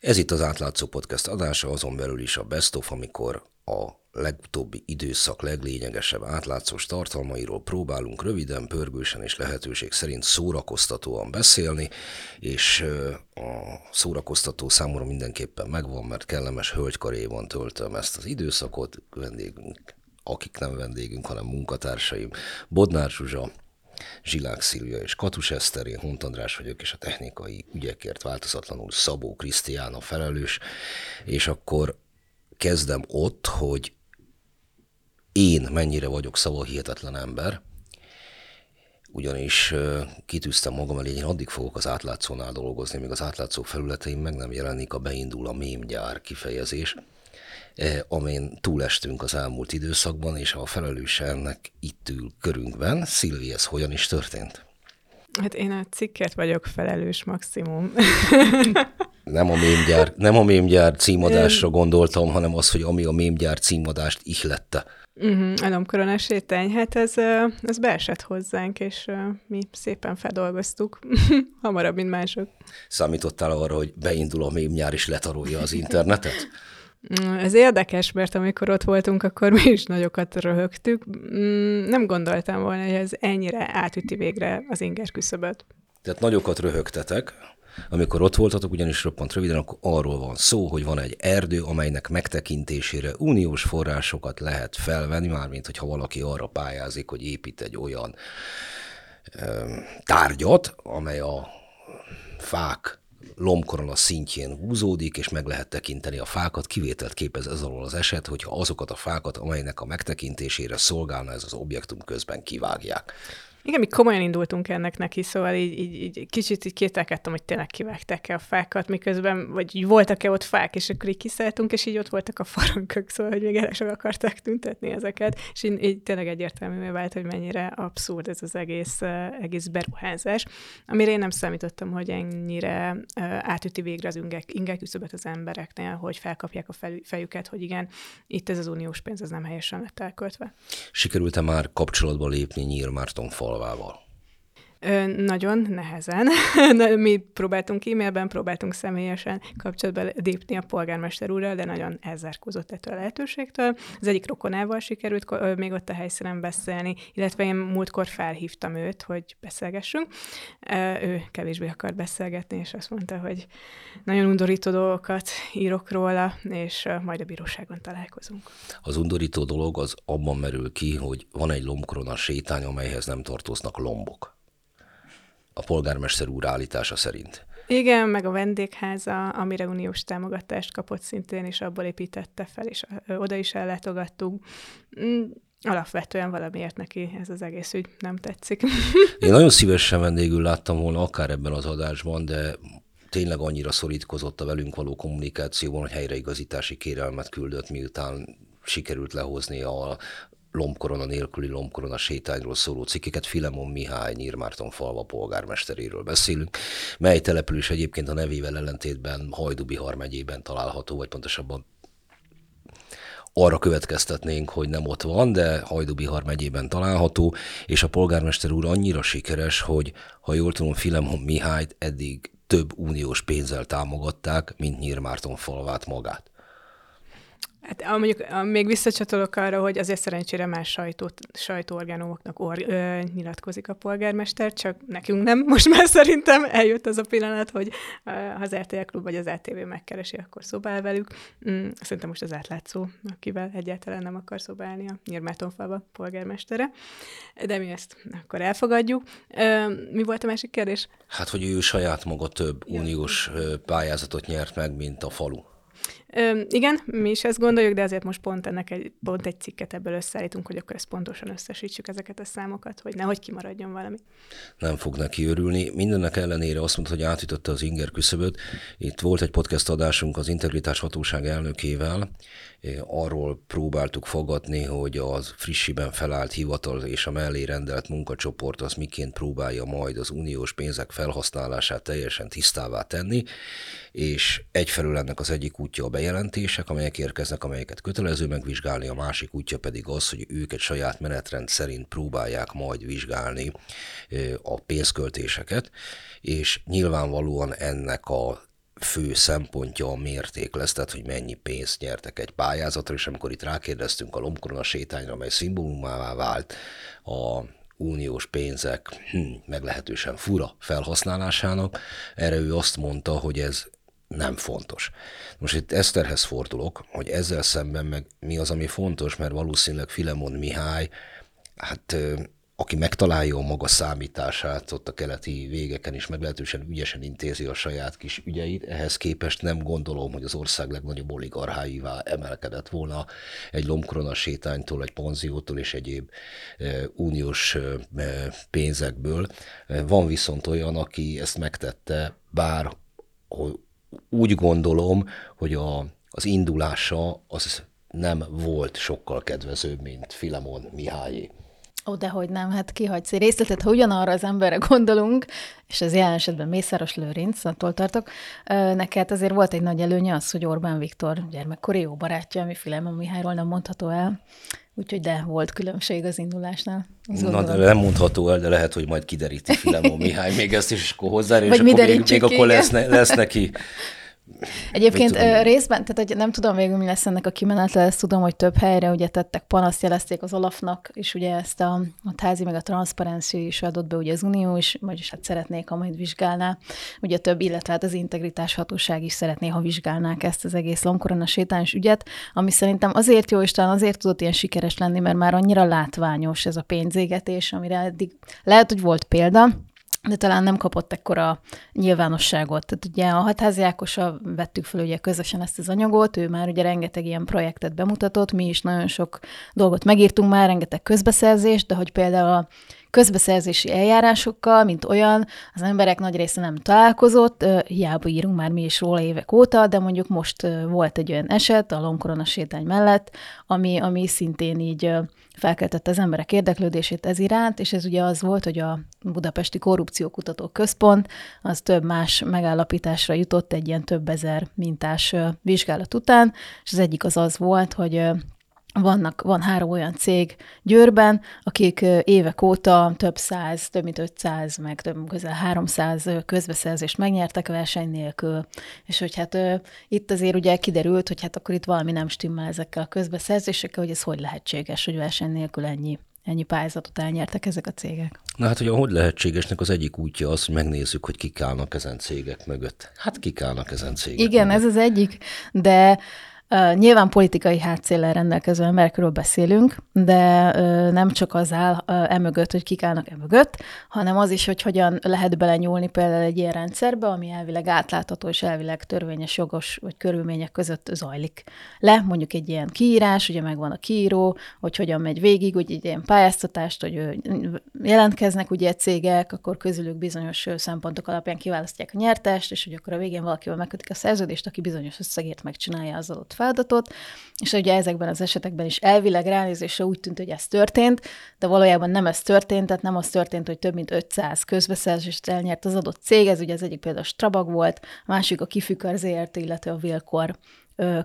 Ez itt az átlátszó podcast adása, azon belül is a Best of, amikor a legutóbbi időszak leglényegesebb átlátszós tartalmairól próbálunk röviden, pörgősen és lehetőség szerint szórakoztatóan beszélni, és a szórakoztató számomra mindenképpen megvan, mert kellemes hölgykaréban töltöm ezt az időszakot, vendégünk, akik nem vendégünk, hanem munkatársaim, Bodnár Zsuzsa, Zsilák Szilvia és Katus Eszter, én Hont András vagyok, és a technikai ügyekért változatlanul Szabó Krisztián a felelős, és akkor kezdem ott, hogy én mennyire vagyok szavahihetetlen ember, ugyanis kitűztem magam elé, én addig fogok az átlátszónál dolgozni, míg az átlátszó felületeim meg nem jelenik a beindul a mémgyár kifejezés, amin túlestünk az elmúlt időszakban, és a felelőse ennek itt ül körünkben. Szilvi, ez hogyan is történt? Hát én a cikket vagyok felelős maximum. nem a mémgyár, nem a mémgyár címadásra gondoltam, hanem az, hogy ami a mémgyár címadást ihlette. Uh-huh, a lomkoronás sétány, hát ez, ez beesett hozzánk, és mi szépen feldolgoztuk, hamarabb, mint mások. Számítottál arra, hogy beindul a mémnyár és letarolja az internetet? Mm, ez érdekes, mert amikor ott voltunk, akkor mi is nagyokat röhögtük. Mm, nem gondoltam volna, hogy ez ennyire átüti végre az inger küszöböt. Tehát nagyokat röhögtetek, amikor ott voltatok, ugyanis roppant röviden, akkor arról van szó, hogy van egy erdő, amelynek megtekintésére uniós forrásokat lehet felvenni, mármint hogyha valaki arra pályázik, hogy épít egy olyan ö, tárgyat, amely a fák lombkorona szintjén húzódik, és meg lehet tekinteni a fákat. Kivételt képez ez alól az eset, hogyha azokat a fákat, amelynek a megtekintésére szolgálna ez az objektum közben kivágják. Igen, mi komolyan indultunk ennek neki, szóval így, így, így kicsit így kételkedtem, hogy tényleg kivágták-e a fákat, miközben, vagy voltak-e ott fák, és akkor így kiszálltunk, és így ott voltak a faronkök, szóval, hogy még el sem akarták tüntetni ezeket, és így, így tényleg egyértelművé vált, hogy mennyire abszurd ez az egész, egész beruházás, amire én nem számítottam, hogy ennyire átüti végre az ingek, ingek küszöbet az embereknél, hogy felkapják a fejüket, hogy igen, itt ez az uniós pénz, ez nem helyesen lett elköltve. Sikerült-e már kapcsolatba lépni Nyírmárton fal vamos. Ö, nagyon nehezen. Mi próbáltunk e-mailben, próbáltunk személyesen kapcsolatba lépni a polgármester úrral, de nagyon elzárkózott ettől a lehetőségtől. Az egyik rokonával sikerült még ott a helyszínen beszélni, illetve én múltkor felhívtam őt, hogy beszélgessünk. Ő kevésbé akar beszélgetni, és azt mondta, hogy nagyon undorító dolgokat írok róla, és majd a bíróságon találkozunk. Az undorító dolog az abban merül ki, hogy van egy lombkorona sétány, amelyhez nem tartoznak lombok a polgármester úr állítása szerint. Igen, meg a vendégháza, amire uniós támogatást kapott szintén, és abból építette fel, és oda is ellátogattunk. Mm, alapvetően valamiért neki ez az egész ügy nem tetszik. Én nagyon szívesen vendégül láttam volna, akár ebben az adásban, de tényleg annyira szorítkozott a velünk való kommunikációban, hogy helyreigazítási kérelmet küldött, miután sikerült lehozni a lombkorona nélküli lombkorona sétányról szóló cikkeket, Filemon Mihály Nyírmárton falva polgármesteréről beszélünk, mely település egyébként a nevével ellentétben Hajdubihar megyében található, vagy pontosabban arra következtetnénk, hogy nem ott van, de Hajdubihar megyében található, és a polgármester úr annyira sikeres, hogy ha jól tudom, Filemon Mihályt eddig több uniós pénzzel támogatták, mint Nyírmárton falvát magát. Hát mondjuk még visszacsatolok arra, hogy azért szerencsére más sajtót, sajtóorganumoknak or, ö, nyilatkozik a polgármester, csak nekünk nem. Most már szerintem eljött az a pillanat, hogy ha az RTL Klub vagy az ATV megkeresi, akkor szobál velük. Mm, szerintem most az átlátszó, akivel egyáltalán nem akar szobálni a Nyírmátonfalva polgármestere. De mi ezt akkor elfogadjuk. Ö, mi volt a másik kérdés? Hát, hogy ő saját maga több uniós pályázatot nyert meg, mint a falu. Ö, igen, mi is ezt gondoljuk, de azért most pont ennek egy, pont egy cikket ebből összeállítunk, hogy akkor ezt pontosan összesítsük ezeket a számokat, hogy nehogy kimaradjon valami. Nem fog neki örülni. Mindennek ellenére azt mondta, hogy átütötte az inger küszöböt. Itt volt egy podcast adásunk az Integritás Hatóság elnökével, arról próbáltuk fogadni, hogy az frissiben felállt hivatal és a mellé rendelt munkacsoport az miként próbálja majd az uniós pénzek felhasználását teljesen tisztává tenni, és egyfelől ennek az egyik útja a bejelentések, amelyek érkeznek, amelyeket kötelező megvizsgálni, a másik útja pedig az, hogy ők egy saját menetrend szerint próbálják majd vizsgálni a pénzköltéseket, és nyilvánvalóan ennek a fő szempontja a mérték lesz, tehát hogy mennyi pénzt nyertek egy pályázatra, és amikor itt rákérdeztünk a lomkorona sétányra, mely szimbólumává vált a uniós pénzek hm, meglehetősen fura felhasználásának, erre ő azt mondta, hogy ez nem fontos. Most itt Eszterhez fordulok, hogy ezzel szemben meg mi az, ami fontos, mert valószínűleg Filemon Mihály, hát aki megtalálja a maga számítását ott a keleti végeken is meglehetősen ügyesen intézi a saját kis ügyeit, ehhez képest nem gondolom, hogy az ország legnagyobb oligarcháivá emelkedett volna egy lomkorona sétánytól, egy panziótól és egyéb e, uniós e, pénzekből. Van viszont olyan, aki ezt megtette, bár úgy gondolom, hogy a, az indulása az nem volt sokkal kedvezőbb, mint Filemon Mihályé. Ó, de hogy nem, hát kihagysz egy részletet, ha ugyanarra az emberre gondolunk, és ez jelen esetben Mészáros Lőrinc, attól tartok, neked azért volt egy nagy előnye az, hogy Orbán Viktor gyermekkori jó barátja, ami Filemon Mihályról nem mondható el. Úgyhogy de, volt különbség az indulásnál. Na, de nem mondható el, de lehet, hogy majd kideríti Filemon Mihály még ezt is, és akkor hozzá, és akkor még, még akkor lesz, lesz neki Egyébként tudom, részben, tehát hogy nem tudom végül, mi lesz ennek a kimenetle, ezt tudom, hogy több helyre ugye tettek panaszt, jelezték az Olafnak, és ugye ezt a, a házi meg a transzparenci is adott be ugye az Unió is, vagyis hát szeretnék, ha majd vizsgálná, ugye több, illetve hát az integritás hatóság is szeretné, ha vizsgálnák ezt az egész lomkorona sétányos ügyet, ami szerintem azért jó, és talán azért tudott ilyen sikeres lenni, mert már annyira látványos ez a pénzégetés, amire eddig lehet, hogy volt példa, de talán nem kapott ekkora nyilvánosságot. Tehát ugye a Hatházi Ákosra vettük fel ugye közösen ezt az anyagot, ő már ugye rengeteg ilyen projektet bemutatott, mi is nagyon sok dolgot megírtunk már, rengeteg közbeszerzést, de hogy például a közbeszerzési eljárásokkal, mint olyan, az emberek nagy része nem találkozott, hiába írunk már mi is róla évek óta, de mondjuk most volt egy olyan eset a Longkorona sétány mellett, ami, ami szintén így felkeltette az emberek érdeklődését ez iránt, és ez ugye az volt, hogy a Budapesti Korrupciókutató Központ az több más megállapításra jutott egy ilyen több ezer mintás vizsgálat után, és az egyik az az volt, hogy vannak, van három olyan cég Győrben, akik évek óta több száz, több mint 500, meg több közel 300 közbeszerzést megnyertek verseny nélkül. És hogy hát itt azért ugye kiderült, hogy hát akkor itt valami nem stimmel ezekkel a közbeszerzésekkel, hogy ez hogy lehetséges, hogy verseny nélkül ennyi ennyi pályázatot elnyertek ezek a cégek. Na hát, hogy hogy lehetségesnek az egyik útja az, hogy megnézzük, hogy kik állnak ezen cégek mögött. Hát kik állnak ezen cégek Igen, mögött. ez az egyik, de Uh, nyilván politikai hátszéllel rendelkező emberekről beszélünk, de nem csak az áll emögött, hogy kik állnak emögött, hanem az is, hogy hogyan lehet belenyúlni például egy ilyen rendszerbe, ami elvileg átlátható és elvileg törvényes, jogos vagy körülmények között zajlik le. Mondjuk egy ilyen kiírás, ugye megvan a kiíró, hogy hogyan megy végig, hogy egy ilyen pályáztatást, hogy jelentkeznek ugye cégek, akkor közülük bizonyos szempontok alapján kiválasztják a nyertest, és hogy akkor a végén valakivel megkötik a szerződést, aki bizonyos összegért megcsinálja az adott feladatot, és ugye ezekben az esetekben is elvileg ránézésre úgy tűnt, hogy ez történt, de valójában nem ez történt, tehát nem az történt, hogy több mint 500 közbeszerzést elnyert az adott cég, ez ugye az egyik például Strabag volt, a másik a Kifükar ZRT, illetve a Vilkor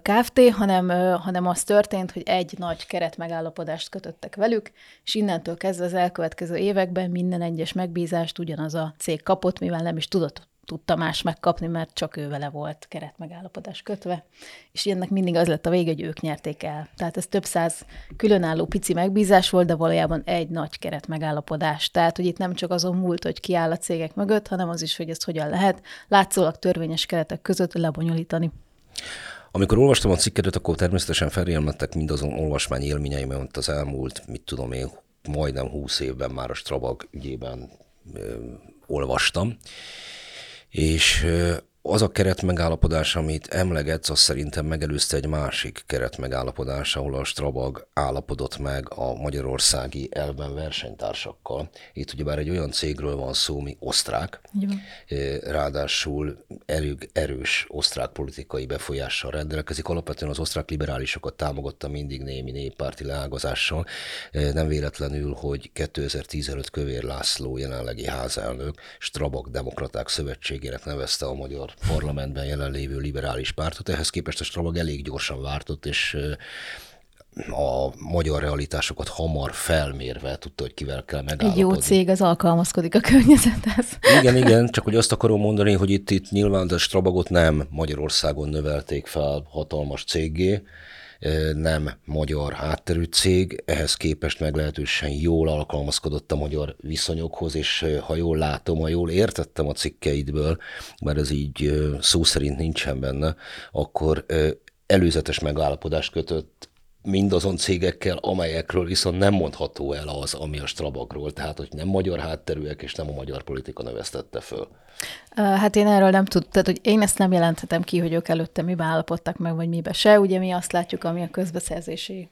Kft., hanem, hanem az történt, hogy egy nagy keret megállapodást kötöttek velük, és innentől kezdve az elkövetkező években minden egyes megbízást ugyanaz a cég kapott, mivel nem is tudott tudta más megkapni, mert csak ő vele volt keretmegállapodás kötve, és ennek mindig az lett a vége, hogy ők nyerték el. Tehát ez több száz különálló pici megbízás volt, de valójában egy nagy keretmegállapodás. Tehát, hogy itt nem csak azon múlt, hogy ki áll a cégek mögött, hanem az is, hogy ezt hogyan lehet látszólag törvényes keretek között lebonyolítani. Amikor olvastam a cikkedet, akkor természetesen felélmettek mindazon olvasmány élményeim, amit az elmúlt, mit tudom én, majdnem húsz évben már a Strabag ügyében ö, olvastam és az a keretmegállapodás, amit emlegetsz, az szerintem megelőzte egy másik keretmegállapodás, ahol a Strabag állapodott meg a magyarországi elben versenytársakkal. Itt ugyebár egy olyan cégről van szó, mi osztrák, Jó. ráadásul elég erős osztrák politikai befolyással rendelkezik. Alapvetően az osztrák liberálisokat támogatta mindig némi néppárti leágazással. Nem véletlenül, hogy 2015 Kövér László jelenlegi házelnök Strabag Demokraták Szövetségének nevezte a magyar parlamentben jelenlévő liberális pártot, ehhez képest a Strabag elég gyorsan váltott, és a magyar realitásokat hamar felmérve tudta, hogy kivel kell megállapodni. Egy jó cég az alkalmazkodik a környezethez. Igen, igen, csak hogy azt akarom mondani, hogy itt, itt nyilván a Strabagot nem Magyarországon növelték fel hatalmas cégé, nem magyar hátterű cég, ehhez képest meglehetősen jól alkalmazkodott a magyar viszonyokhoz, és ha jól látom, ha jól értettem a cikkeidből, mert ez így szó szerint nincsen benne, akkor előzetes megállapodást kötött mindazon cégekkel, amelyekről viszont nem mondható el az, ami a Strabagról, tehát hogy nem magyar hátterűek, és nem a magyar politika neveztette föl. Hát én erről nem tudtam, tehát hogy én ezt nem jelenthetem ki, hogy ők előtte mibe állapodtak meg, vagy mibe se. Ugye mi azt látjuk, ami a közbeszerzési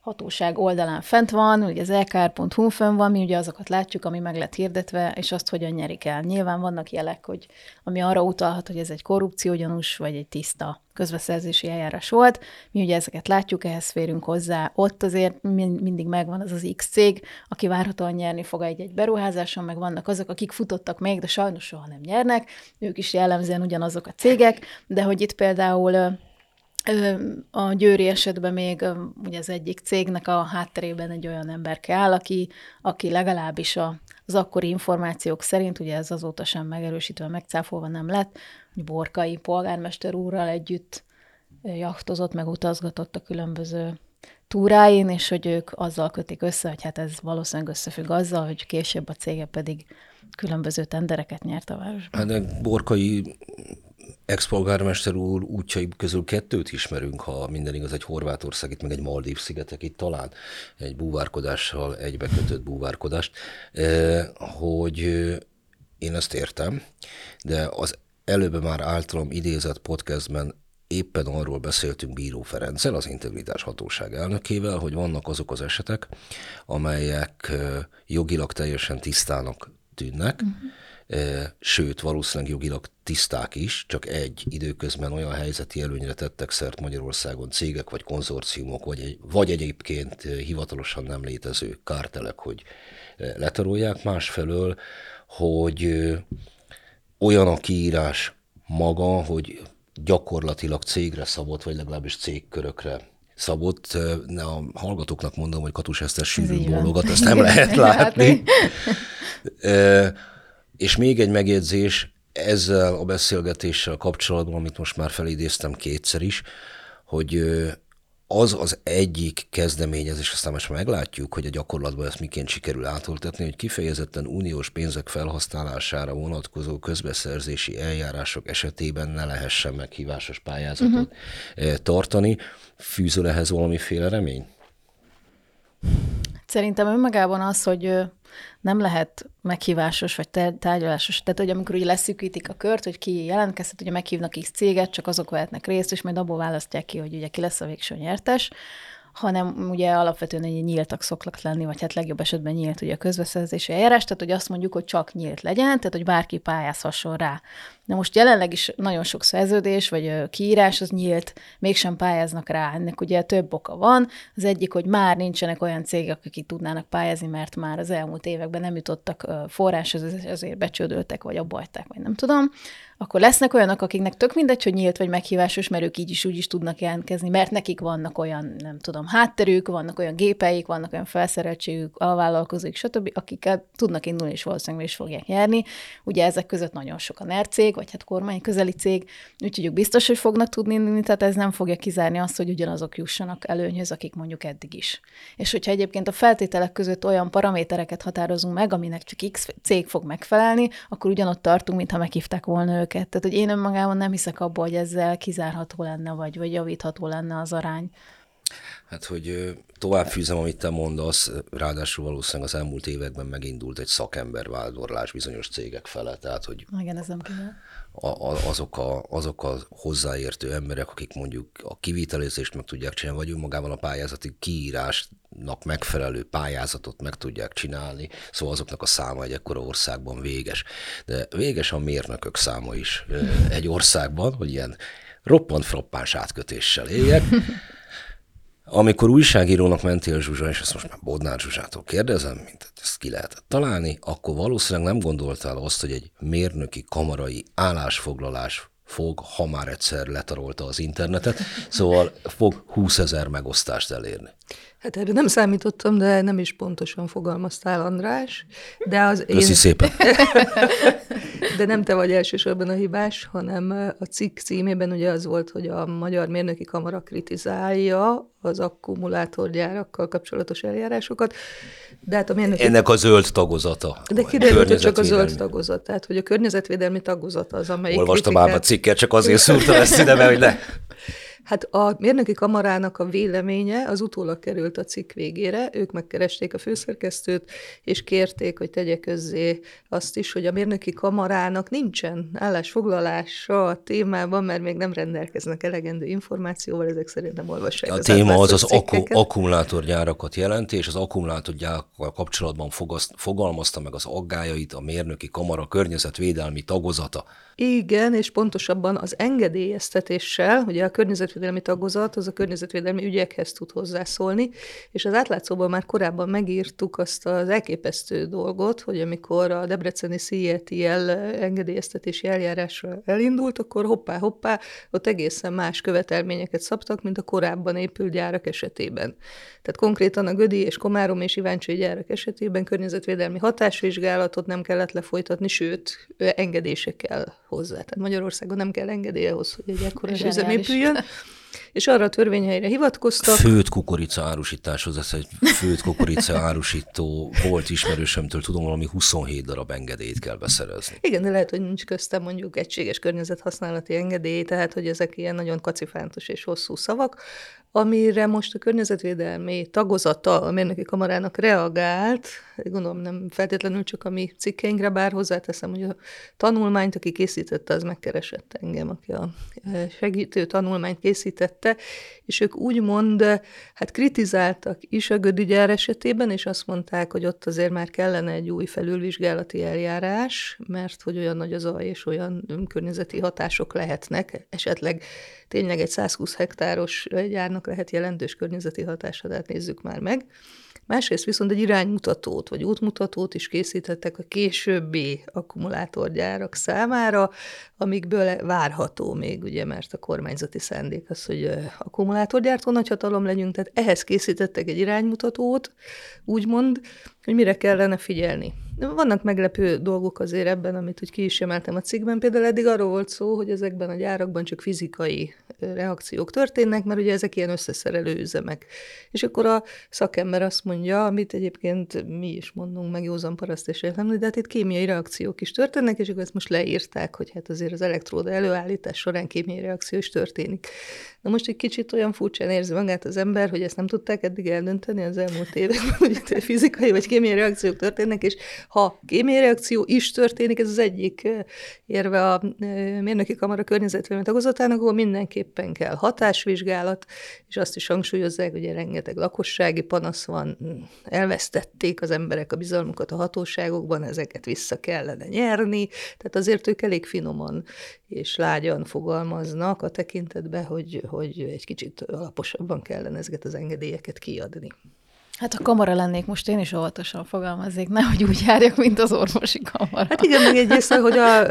hatóság oldalán fent van, ugye az lkr.hu fönn van, mi ugye azokat látjuk, ami meg lett hirdetve, és azt hogyan nyerik el. Nyilván vannak jelek, hogy ami arra utalhat, hogy ez egy korrupciógyanús, vagy egy tiszta közbeszerzési eljárás volt. Mi ugye ezeket látjuk, ehhez férünk hozzá. Ott azért mindig megvan az az X cég, aki várhatóan nyerni fog egy-egy beruházáson, meg vannak azok, akik futottak még, de sajnos soha nem nyernek. Ők is jellemzően ugyanazok a cégek, de hogy itt például a Győri esetben még ugye az egyik cégnek a hátterében egy olyan ember kell, aki, aki legalábbis a, az akkori információk szerint, ugye ez azóta sem megerősítve, megcáfolva nem lett, hogy Borkai polgármester úrral együtt jachtozott, meg utazgatott a különböző túráin, és hogy ők azzal kötik össze, hogy hát ez valószínűleg összefügg azzal, hogy később a cége pedig különböző tendereket nyert a városban. Hát Borkai Ex-polgármester úr útjai közül kettőt ismerünk, ha minden igaz, egy Horvátország, itt meg egy Maldív szigetek, itt talán egy búvárkodással egybekötött búvárkodást, hogy én ezt értem, de az előbb már általam idézett podcastben éppen arról beszéltünk Bíró Ferenccel, az Integritás Hatóság elnökével, hogy vannak azok az esetek, amelyek jogilag teljesen tisztának tűnnek, uh-huh sőt, valószínűleg jogilag tiszták is, csak egy időközben olyan helyzeti előnyre tettek szert Magyarországon cégek vagy konzorciumok, vagy, egy, vagy egyébként hivatalosan nem létező kártelek, hogy letarolják. Másfelől, hogy olyan a kiírás maga, hogy gyakorlatilag cégre szabott, vagy legalábbis cégkörökre szabott. A hallgatóknak mondom, hogy Katus Eszter sűrűn bólogat, ezt nem lehet látni. És még egy megjegyzés ezzel a beszélgetéssel kapcsolatban, amit most már felidéztem kétszer is, hogy az az egyik kezdeményezés, aztán most meglátjuk, hogy a gyakorlatban ezt miként sikerül átoltatni, hogy kifejezetten uniós pénzek felhasználására vonatkozó közbeszerzési eljárások esetében ne lehessen meghívásos pályázatot uh-huh. tartani. Fűzöl ehhez valamiféle remény? Szerintem önmagában az, hogy nem lehet meghívásos vagy tárgyalásos. Tehát, hogy amikor ugye leszűkítik a kört, hogy ki jelentkezhet, ugye meghívnak X céget, csak azok vehetnek részt, és majd abból választják ki, hogy ugye ki lesz a végső nyertes hanem ugye alapvetően egy nyíltak szoktak lenni, vagy hát legjobb esetben nyílt ugye a közbeszerzési eljárás, tehát hogy azt mondjuk, hogy csak nyílt legyen, tehát hogy bárki pályázhasson rá. Na most jelenleg is nagyon sok szerződés, vagy kiírás az nyílt, mégsem pályáznak rá. Ennek ugye több oka van. Az egyik, hogy már nincsenek olyan cégek, akik tudnának pályázni, mert már az elmúlt években nem jutottak forráshoz, ezért becsődöltek, vagy abba vagy nem tudom akkor lesznek olyanok, akiknek tök mindegy, hogy nyílt vagy meghívásos, mert ők így is úgy is tudnak jelentkezni, mert nekik vannak olyan, nem tudom, hátterük, vannak olyan gépeik, vannak olyan felszereltségük, alvállalkozóik, stb., akikkel tudnak indulni, és valószínűleg is fogják nyerni. Ugye ezek között nagyon sok a NER cég, vagy hát kormány közeli cég, úgyhogy ők biztos, hogy fognak tudni indulni, tehát ez nem fogja kizárni azt, hogy ugyanazok jussanak előnyhöz, akik mondjuk eddig is. És hogyha egyébként a feltételek között olyan paramétereket határozunk meg, aminek csak X cég fog megfelelni, akkor ugyanott tartunk, mintha meghívták volna őket. Tehát, hogy én önmagában nem hiszek abba, hogy ezzel kizárható lenne, vagy, vagy javítható lenne az arány. Hát, hogy tovább fűzem, amit te mondasz, ráadásul valószínűleg az elmúlt években megindult egy szakember váldorlás bizonyos cégek fele, tehát, hogy Igen, ez nem. A, a, azok, a, azok a hozzáértő emberek, akik mondjuk a kivitelezést meg tudják csinálni, vagy önmagában a pályázati kiírásnak megfelelő pályázatot meg tudják csinálni, szóval azoknak a száma egy ekkora országban véges. De véges a mérnökök száma is egy országban, hogy ilyen roppant frappáns átkötéssel éljek. Amikor újságírónak mentél Zsuzsa, és ezt most már Bodnár Zsuzsától kérdezem, mint ezt ki lehetett találni, akkor valószínűleg nem gondoltál azt, hogy egy mérnöki kamarai állásfoglalás fog, ha már egyszer letarolta az internetet, szóval fog 20 ezer megosztást elérni. Hát erre nem számítottam, de nem is pontosan fogalmaztál, András. De az Köszi én... szépen. de nem te vagy elsősorban a hibás, hanem a cikk címében ugye az volt, hogy a Magyar Mérnöki Kamara kritizálja az akkumulátorgyárakkal kapcsolatos eljárásokat. De hát a mérnöki... Ennek a zöld tagozata. De kiderült, hogy csak a zöld tagozat, tehát hogy a környezetvédelmi tagozata az, amelyik Olvastam kritikát... ám a cikket, csak azért szúrtam ezt ide, mert hogy ne. Hát a mérnöki kamarának a véleménye az utólag került a cikk végére, ők megkeresték a főszerkesztőt, és kérték, hogy tegye közzé azt is, hogy a mérnöki kamarának nincsen állásfoglalása a témában, mert még nem rendelkeznek elegendő információval, ezek szerint nem olvassák A az téma az az akku, akkumulátorgyárakat jelenti, és az akkumulátorgyárakkal kapcsolatban fogalmazta meg az aggájait a mérnöki kamara környezetvédelmi tagozata. Igen, és pontosabban az engedélyeztetéssel, ugye a környezetvédelmi tagozat az a környezetvédelmi ügyekhez tud hozzászólni, és az átlátszóban már korábban megírtuk azt az elképesztő dolgot, hogy amikor a Debreceni CIETL engedélyeztetési eljárásra elindult, akkor hoppá-hoppá, ott egészen más követelményeket szabtak, mint a korábban épült gyárak esetében. Tehát konkrétan a Gödi és Komárom és Iváncsai gyárak esetében környezetvédelmi hatásvizsgálatot nem kellett lefolytatni, sőt, engedésekkel hozzá. Tehát Magyarországon nem kell engedélye ahhoz, hogy egy ekkora üzem épüljön. És arra a törvényhelyre hivatkoztak. Főt kukorica árusításhoz, ez egy főt kukorica árusító volt ismerősömtől, tudom, valami 27 darab engedélyt kell beszerezni. Igen, de lehet, hogy nincs köztem mondjuk egységes környezethasználati engedély, tehát hogy ezek ilyen nagyon kacifántos és hosszú szavak, amire most a környezetvédelmi tagozata a mérnöki kamarának reagált, gondolom nem feltétlenül csak a mi cikkeinkre, bár hozzáteszem, hogy a tanulmányt, aki készítette, az megkeresett engem, aki a e, segítő tanulmányt készítette, és ők úgymond hát kritizáltak is a Gödigyár esetében, és azt mondták, hogy ott azért már kellene egy új felülvizsgálati eljárás, mert hogy olyan nagy az zaj és olyan környezeti hatások lehetnek, esetleg tényleg egy 120 hektáros gyárnak lehet jelentős környezeti hatása, tehát nézzük már meg. Másrészt viszont egy iránymutatót vagy útmutatót is készítettek a későbbi akkumulátorgyárak számára, amikből várható még, ugye, mert a kormányzati szándék az, hogy akkumulátorgyártó nagyhatalom legyünk, tehát ehhez készítettek egy iránymutatót, úgymond, hogy mire kellene figyelni. Vannak meglepő dolgok azért ebben, amit úgy ki is emeltem a cikkben. Például eddig arról volt szó, hogy ezekben a gyárakban csak fizikai reakciók történnek, mert ugye ezek ilyen összeszerelő üzemek. És akkor a szakember azt mondja, amit egyébként mi is mondunk, meg józan paraszt és értelmű, de hát itt kémiai reakciók is történnek, és akkor ezt most leírták, hogy hát azért az elektróda előállítás során kémiai reakció is történik. Na most egy kicsit olyan furcsán érzi magát az ember, hogy ezt nem tudták eddig eldönteni az elmúlt években, hogy fizikai vagy kémiai reakciók történnek, és ha kémiai reakció is történik, ez az egyik érve a mérnöki kamara környezetvédelmi tagozatának, akkor mindenképpen kell hatásvizsgálat, és azt is hangsúlyozzák, hogy rengeteg lakossági panasz van, elvesztették az emberek a bizalmukat a hatóságokban, ezeket vissza kellene nyerni, tehát azért ők elég finoman és lágyan fogalmaznak a tekintetben, hogy, hogy egy kicsit alaposabban kellene ezeket az engedélyeket kiadni. Hát a kamara lennék, most én is óvatosan fogalmaznék, nehogy úgy járjak, mint az orvosi kamara. Hát igen, meg egyrészt, hogy a,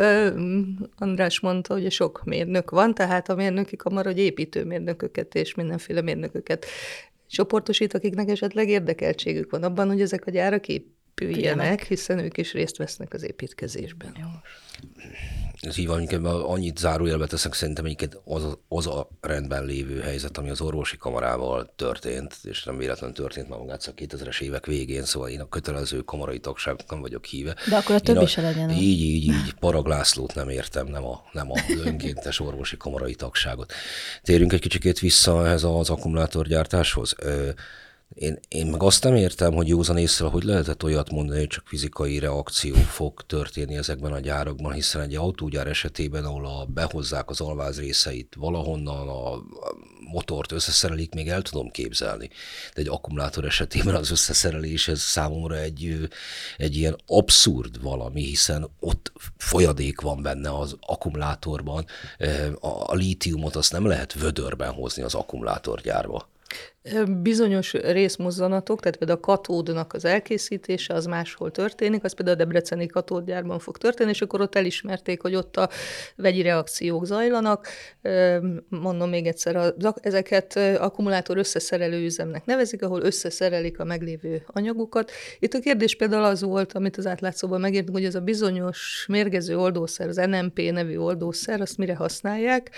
András mondta, hogy sok mérnök van, tehát a mérnöki kamara, hogy építőmérnököket és mindenféle mérnököket csoportosít, akiknek esetleg érdekeltségük van abban, hogy ezek a gyárak épüljenek, hiszen ők is részt vesznek az építkezésben. Jó ez így van, annyit zárójelbe teszek, szerintem egyébként az, az a rendben lévő helyzet, ami az orvosi kamarával történt, és nem véletlenül történt már magát a 2000-es évek végén, szóval én a kötelező kamarai tagságnak nem vagyok híve. De akkor a többi se legyen. Így, így, így, Paraglászlót nem értem, nem a, nem a önkéntes orvosi kamarai tagságot. Térjünk egy kicsikét vissza ehhez az akkumulátorgyártáshoz. Én, én meg azt nem értem, hogy józan észre, hogy lehetett olyat mondani, hogy csak fizikai reakció fog történni ezekben a gyárakban, hiszen egy autógyár esetében, ahol a, behozzák az alváz részeit valahonnan, a motort összeszerelik, még el tudom képzelni. De egy akkumulátor esetében az összeszerelés ez számomra egy, egy ilyen abszurd valami, hiszen ott folyadék van benne az akkumulátorban. A, a lítiumot azt nem lehet vödörben hozni az akkumulátorgyárba. Bizonyos részmozzanatok, tehát például a katódnak az elkészítése, az máshol történik, az például a Debreceni katódgyárban fog történni, és akkor ott elismerték, hogy ott a vegyi reakciók zajlanak. Mondom még egyszer, ezeket akkumulátor összeszerelő üzemnek nevezik, ahol összeszerelik a meglévő anyagokat. Itt a kérdés például az volt, amit az átlátszóban megértünk, hogy ez a bizonyos mérgező oldószer, az NMP nevű oldószer, azt mire használják,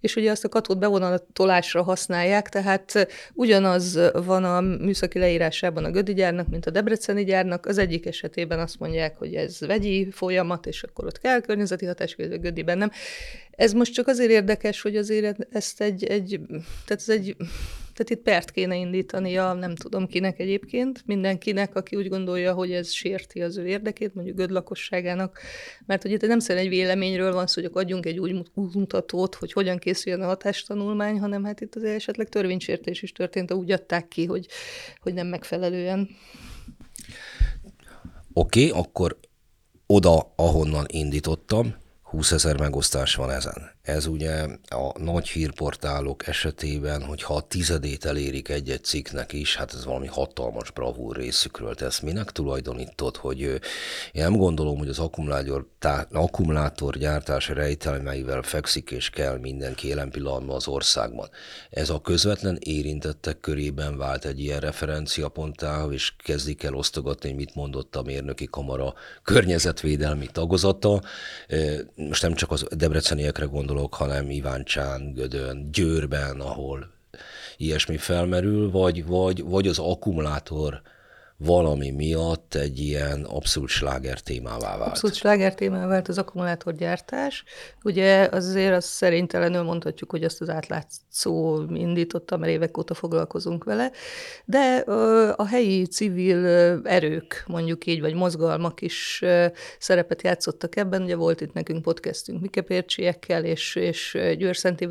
és ugye azt a katód bevonatolásra használják, tehát ugyan ugyanaz van a műszaki leírásában a Gödi gyárnak, mint a Debreceni gyárnak. Az egyik esetében azt mondják, hogy ez vegyi folyamat, és akkor ott kell környezeti hatás, a Gödiben nem. Ez most csak azért érdekes, hogy azért ezt egy, egy tehát ez egy tehát itt pert kéne indítania, nem tudom kinek egyébként, mindenkinek, aki úgy gondolja, hogy ez sérti az ő érdekét, mondjuk Göd lakosságának, mert hogy itt nem szerint egy véleményről van szó, hogy adjunk egy úgy mutatót, hogy hogyan készüljön a hatástanulmány, hanem hát itt azért esetleg törvénysértés is történt, úgy adták ki, hogy, hogy nem megfelelően. Oké, okay, akkor oda, ahonnan indítottam, 20 ezer megosztás van ezen. Ez ugye a nagy hírportálok esetében, hogyha a tizedét elérik egy-egy cikknek is, hát ez valami hatalmas bravúr részükről. Te ezt minek tulajdonítod, hogy én nem gondolom, hogy az akkumulátor, tá, akkumulátor gyártás rejtelmeivel fekszik és kell mindenki jelen pillanatban az országban. Ez a közvetlen érintettek körében vált egy ilyen referenciaponttá, és kezdik el osztogatni, hogy mit mondott a mérnöki kamara környezetvédelmi tagozata. Most nem csak az debreceniekre gondolok, hanem Iváncsán, Gödön, Győrben, ahol ilyesmi felmerül, vagy, vagy, vagy az akkumulátor valami miatt egy ilyen abszolút sláger témává vált. Abszolút sláger témává vált az akkumulátorgyártás. Ugye azért azt szerintelenül mondhatjuk, hogy azt az átlátszó indította, mert évek óta foglalkozunk vele, de a helyi civil erők, mondjuk így, vagy mozgalmak is szerepet játszottak ebben. Ugye volt itt nekünk podcastünk Mikepércsiekkel, és, és Győr Szent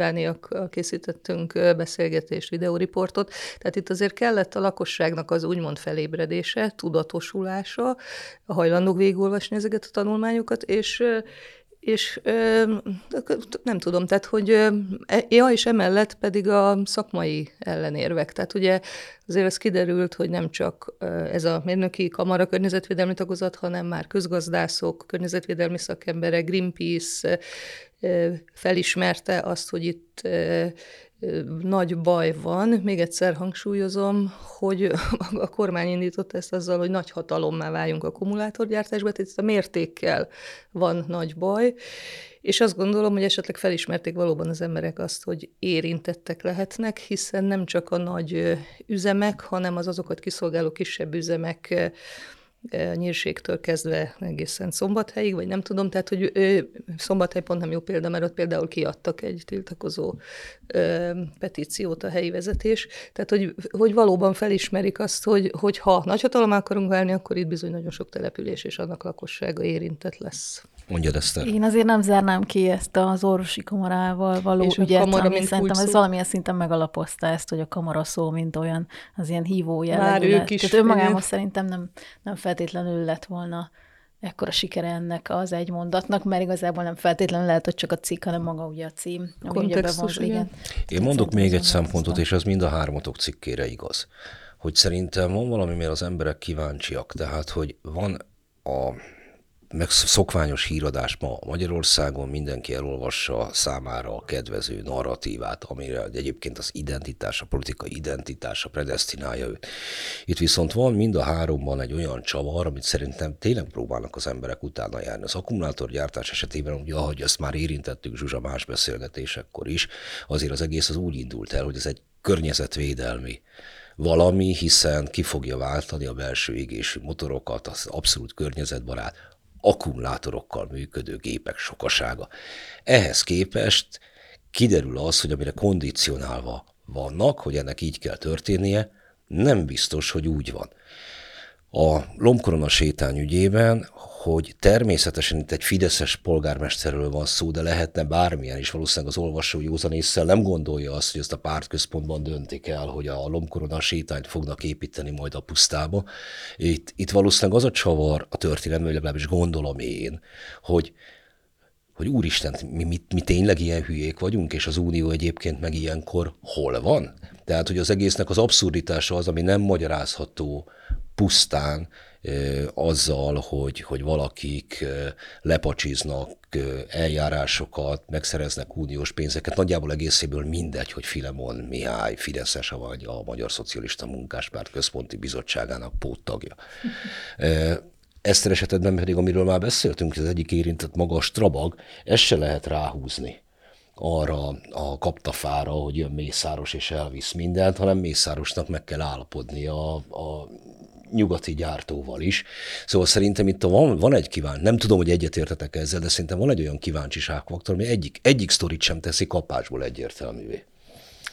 készítettünk beszélgetést, videóriportot, tehát itt azért kellett a lakosságnak az úgymond felébredés, érzése, tudatosulása, hajlandók végigolvasni ezeket a tanulmányokat, és és nem tudom, tehát, hogy e, ja, és emellett pedig a szakmai ellenérvek. Tehát ugye azért az kiderült, hogy nem csak ez a mérnöki kamara környezetvédelmi tagozat, hanem már közgazdászok, környezetvédelmi szakemberek, Greenpeace felismerte azt, hogy itt nagy baj van. Még egyszer hangsúlyozom, hogy a kormány indította ezt azzal, hogy nagy hatalommá váljunk akkumulátorgyártásba, tehát itt a mértékkel van nagy baj, és azt gondolom, hogy esetleg felismerték valóban az emberek azt, hogy érintettek lehetnek, hiszen nem csak a nagy üzemek, hanem az azokat kiszolgáló kisebb üzemek nyírségtől kezdve egészen szombathelyig, vagy nem tudom, tehát hogy ő, szombathely pont nem jó példa, mert ott például kiadtak egy tiltakozó ö, petíciót a helyi vezetés, tehát hogy, hogy valóban felismerik azt, hogy, hogy ha nagyhatalom akarunk válni, akkor itt bizony nagyon sok település és annak lakossága érintett lesz. Mondjad ezt el. Én azért nem zárnám ki ezt az orvosi kamarával való és ügyet, kamara, ami szerintem ez valamilyen szinten megalapozta ezt, hogy a kamara szó, mint olyan, az ilyen hívó jellegű. Már ők is. Tehát önmagában szerintem nem, nem feltétlenül lett volna ekkora sikere ennek az egy mondatnak, mert igazából nem feltétlenül lehet, hogy csak a cikk, hanem maga ugye a cím. Ami ugye bevonz, igen. igen. Én mondok még egy szempontot, és ez mind a hármatok cikkére igaz, hogy szerintem van valami, mert az emberek kíváncsiak, tehát, hogy van a meg szokványos híradás ma Magyarországon mindenki elolvassa számára a kedvező narratívát, amire egyébként az identitás, a politikai identitása predestinálja őt. Itt viszont van mind a háromban egy olyan csavar, amit szerintem tényleg próbálnak az emberek utána járni. Az akkumulátorgyártás esetében, ugye, ahogy ezt már érintettük Zsuzsa más beszélgetésekkor is, azért az egész az úgy indult el, hogy ez egy környezetvédelmi valami, hiszen ki fogja váltani a belső égésű motorokat, az abszolút környezetbarát, akkumulátorokkal működő gépek sokasága. Ehhez képest kiderül az, hogy amire kondicionálva vannak, hogy ennek így kell történnie, nem biztos, hogy úgy van. A lombkorona sétány ügyében hogy természetesen itt egy fideszes polgármesterről van szó, de lehetne bármilyen, és valószínűleg az olvasó józanésszel nem gondolja azt, hogy ezt a pártközpontban döntik el, hogy a lomkorona sétányt fognak építeni majd a pusztába. Itt, itt valószínűleg az a csavar a történelmi, vagy legalábbis gondolom én, hogy hogy úristen, mi, mi, mi tényleg ilyen hülyék vagyunk, és az Unió egyébként meg ilyenkor hol van? Tehát, hogy az egésznek az abszurditása az, ami nem magyarázható pusztán azzal, hogy, hogy valakik lepacsiznak eljárásokat, megszereznek uniós pénzeket, nagyjából egészéből mindegy, hogy Filemon Mihály, Fideszes vagy a Magyar Szocialista Munkáspárt Központi Bizottságának póttagja. Eszter esetedben pedig, amiről már beszéltünk, az egyik érintett maga a Strabag, ezt se lehet ráhúzni arra a kaptafára, hogy jön Mészáros és elvisz mindent, hanem Mészárosnak meg kell állapodni a, a nyugati gyártóval is. Szóval szerintem itt van, van egy kíváncsi, nem tudom, hogy egyetértetek ezzel, de szerintem van egy olyan kíváncsiságfaktor, ami egyik, egyik sztorit sem teszi kapásból egyértelművé.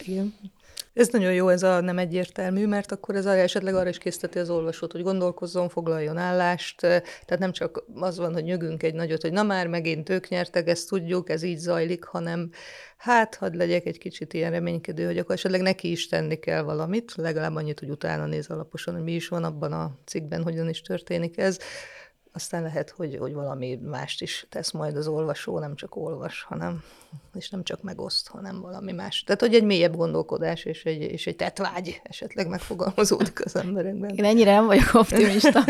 Igen. Ez nagyon jó, ez a nem egyértelmű, mert akkor ez esetleg arra is készíteti az olvasót, hogy gondolkozzon, foglaljon állást, tehát nem csak az van, hogy nyögünk egy nagyot, hogy na már megint ők nyertek, ezt tudjuk, ez így zajlik, hanem hát hadd legyek egy kicsit ilyen reménykedő, hogy akkor esetleg neki is tenni kell valamit, legalább annyit, hogy utána néz alaposan, hogy mi is van abban a cikkben, hogyan is történik ez aztán lehet, hogy, hogy valami mást is tesz majd az olvasó, nem csak olvas, hanem, és nem csak megoszt, hanem valami más. Tehát, hogy egy mélyebb gondolkodás és egy, és egy tetvágy esetleg megfogalmazódik az emberekben. Én ennyire nem vagyok optimista.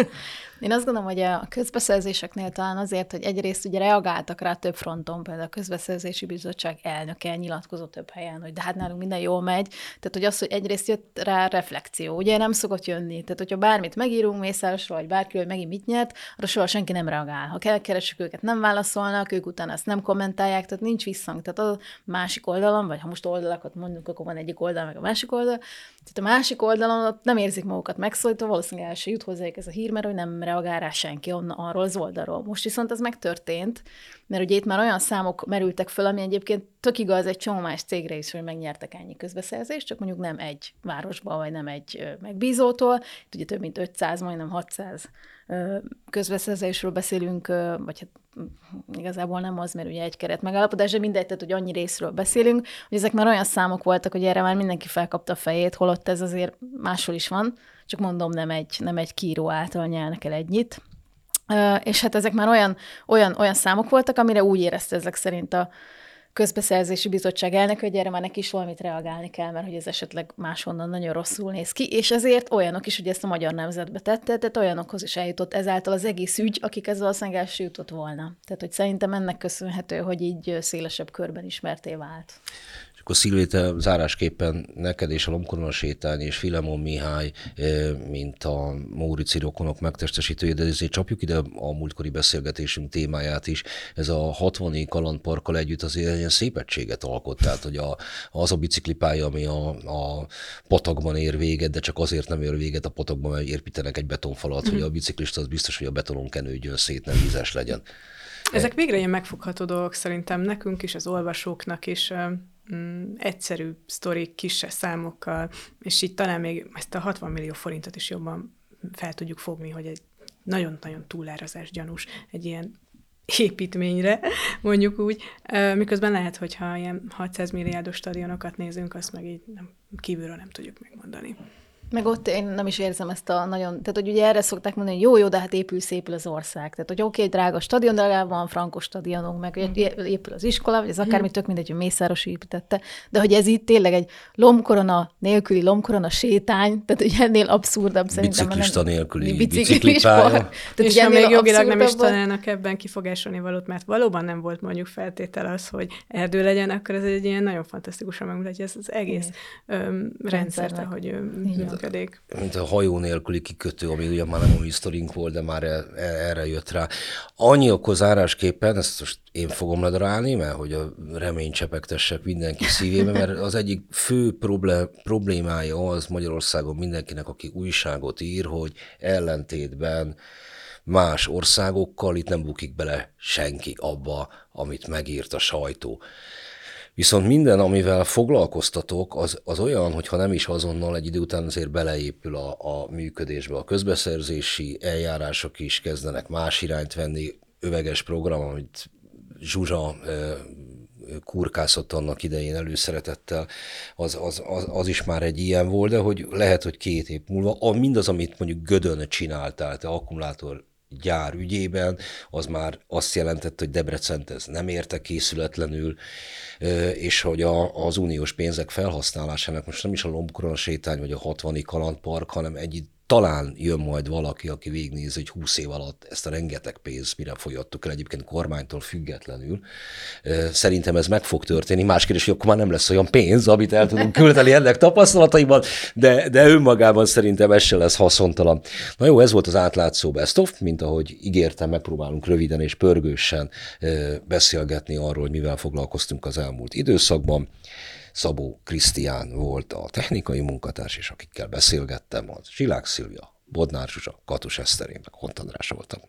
Én azt gondolom, hogy a közbeszerzéseknél talán azért, hogy egyrészt ugye reagáltak rá több fronton, például a közbeszerzési bizottság elnöke nyilatkozott több helyen, hogy de hát nálunk minden jól megy. Tehát, hogy az, hogy egyrészt jött rá reflexió, ugye nem szokott jönni. Tehát, hogyha bármit megírunk Mészárosról, vagy bárki, hogy megint mit nyert, arra soha senki nem reagál. Ha keresünk őket, nem válaszolnak, ők utána ezt nem kommentálják, tehát nincs visszhang. Tehát a másik oldalon, vagy ha most oldalakat mondunk, akkor van egyik oldal, meg a másik oldal. Tehát a másik oldalon ott nem érzik magukat megszólítva, valószínűleg el se jut hozzájuk ez a hír, mert hogy nem reagál rá senki onnan, arról az oldalról. Most viszont ez megtörtént, mert ugye itt már olyan számok merültek föl, ami egyébként tök igaz egy csomó más cégre is, hogy megnyertek ennyi közbeszerzést, csak mondjuk nem egy városba, vagy nem egy megbízótól. Itt ugye több mint 500, majdnem 600 közbeszerzésről beszélünk, vagy hát igazából nem az, mert ugye egy keret megállapodás, de mindegy, tehát hogy annyi részről beszélünk, hogy ezek már olyan számok voltak, hogy erre már mindenki felkapta a fejét, holott ez azért máshol is van, csak mondom, nem egy, nem egy kíró által nyelnek el egynyit. És hát ezek már olyan, olyan, olyan számok voltak, amire úgy érezte ezek szerint a, közbeszerzési bizottság elnök, hogy erre már neki is valamit reagálni kell, mert hogy ez esetleg máshonnan nagyon rosszul néz ki, és ezért olyanok is, hogy ezt a magyar nemzetbe tette, tehát olyanokhoz is eljutott ezáltal az egész ügy, akik ezzel valószínűleg első jutott volna. Tehát, hogy szerintem ennek köszönhető, hogy így szélesebb körben ismerté vált akkor Szilvéte zárásképpen neked és a Lomkorona sétány és Filemon Mihály, mint a Mórici rokonok megtestesítője, de ezért csapjuk ide a múltkori beszélgetésünk témáját is. Ez a 60 kalandparkkal együtt azért ilyen szépetséget alkot, tehát hogy a, az a biciklipálya, ami a, a patakban ér véget, de csak azért nem ér véget a patakban, mert építenek egy betonfalat, mm. hogy a biciklista az biztos, hogy a betonon kenődjön szét, nem vizes legyen. Ezek végre ilyen megfogható dolgok szerintem nekünk is, az olvasóknak is mm, egyszerű sztorik, kisebb számokkal, és így talán még ezt a 60 millió forintot is jobban fel tudjuk fogni, hogy egy nagyon-nagyon túlárazás gyanús egy ilyen építményre, mondjuk úgy, miközben lehet, hogyha ilyen 600 milliárdos stadionokat nézünk, azt meg így nem, kívülről nem tudjuk megmondani. Meg ott én nem is érzem ezt a nagyon, tehát hogy ugye erre szokták mondani, hogy jó, jó, de hát épül szépül az ország. Tehát, hogy oké, okay, drága stadion, de legalább van frankos stadionunk, meg mm. épül az iskola, vagy ez akármi, tök mindegy, hogy Mészáros építette. De hogy ez itt tényleg egy lomkorona nélküli lomkorona sétány, tehát hogy ennél abszurdabb szerintem. Biciklista nélküli biciklipálya. Tehát, és ha még jogilag nem is találnak ebben kifogásolni valót, mert valóban nem volt mondjuk feltétel az, hogy erdő legyen, akkor ez egy ilyen nagyon fantasztikusan megmutatja ezt az egész öm, rendszert, ahogy működik. Mint a hajó nélküli kikötő, ami ugye már nem a historink volt, de már e, e, erre jött rá. Annyi akkor zárásképpen, ezt most én fogom ledarálni, mert hogy a remény csepegtessek mindenki szívébe, mert az egyik fő problémája az Magyarországon mindenkinek, aki újságot ír, hogy ellentétben más országokkal itt nem bukik bele senki abba, amit megírt a sajtó. Viszont minden, amivel foglalkoztatok, az, az olyan, hogyha nem is azonnal egy idő után azért beleépül a, a működésbe. A közbeszerzési eljárások is kezdenek más irányt venni, öveges program, amit Zsuzsa kurkászott annak idején előszeretettel, az, az, az, az is már egy ilyen volt, de hogy lehet, hogy két év múlva, a, mindaz, amit mondjuk Gödön csináltál, te akkumulátor gyár ügyében, az már azt jelentett, hogy Debrecent ez nem érte készületlenül, és hogy a, az uniós pénzek felhasználásának most nem is a Lombkorona sétány vagy a 60 kalandpark, hanem egy talán jön majd valaki, aki végignézi, hogy 20 év alatt ezt a rengeteg pénzt mire folyattuk el egyébként kormánytól függetlenül. Szerintem ez meg fog történni. Más kérdés, hogy akkor már nem lesz olyan pénz, amit el tudunk küldeni ennek tapasztalataiban, de, de önmagában szerintem ez se lesz haszontalan. Na jó, ez volt az átlátszó best of, mint ahogy ígértem, megpróbálunk röviden és pörgősen beszélgetni arról, hogy mivel foglalkoztunk az elmúlt időszakban. Szabó Krisztián volt a technikai munkatárs, és akikkel beszélgettem, az Zsilák Szilvia, Bodnár Zsuzsa, Katus Eszterén, meg Hont András voltam.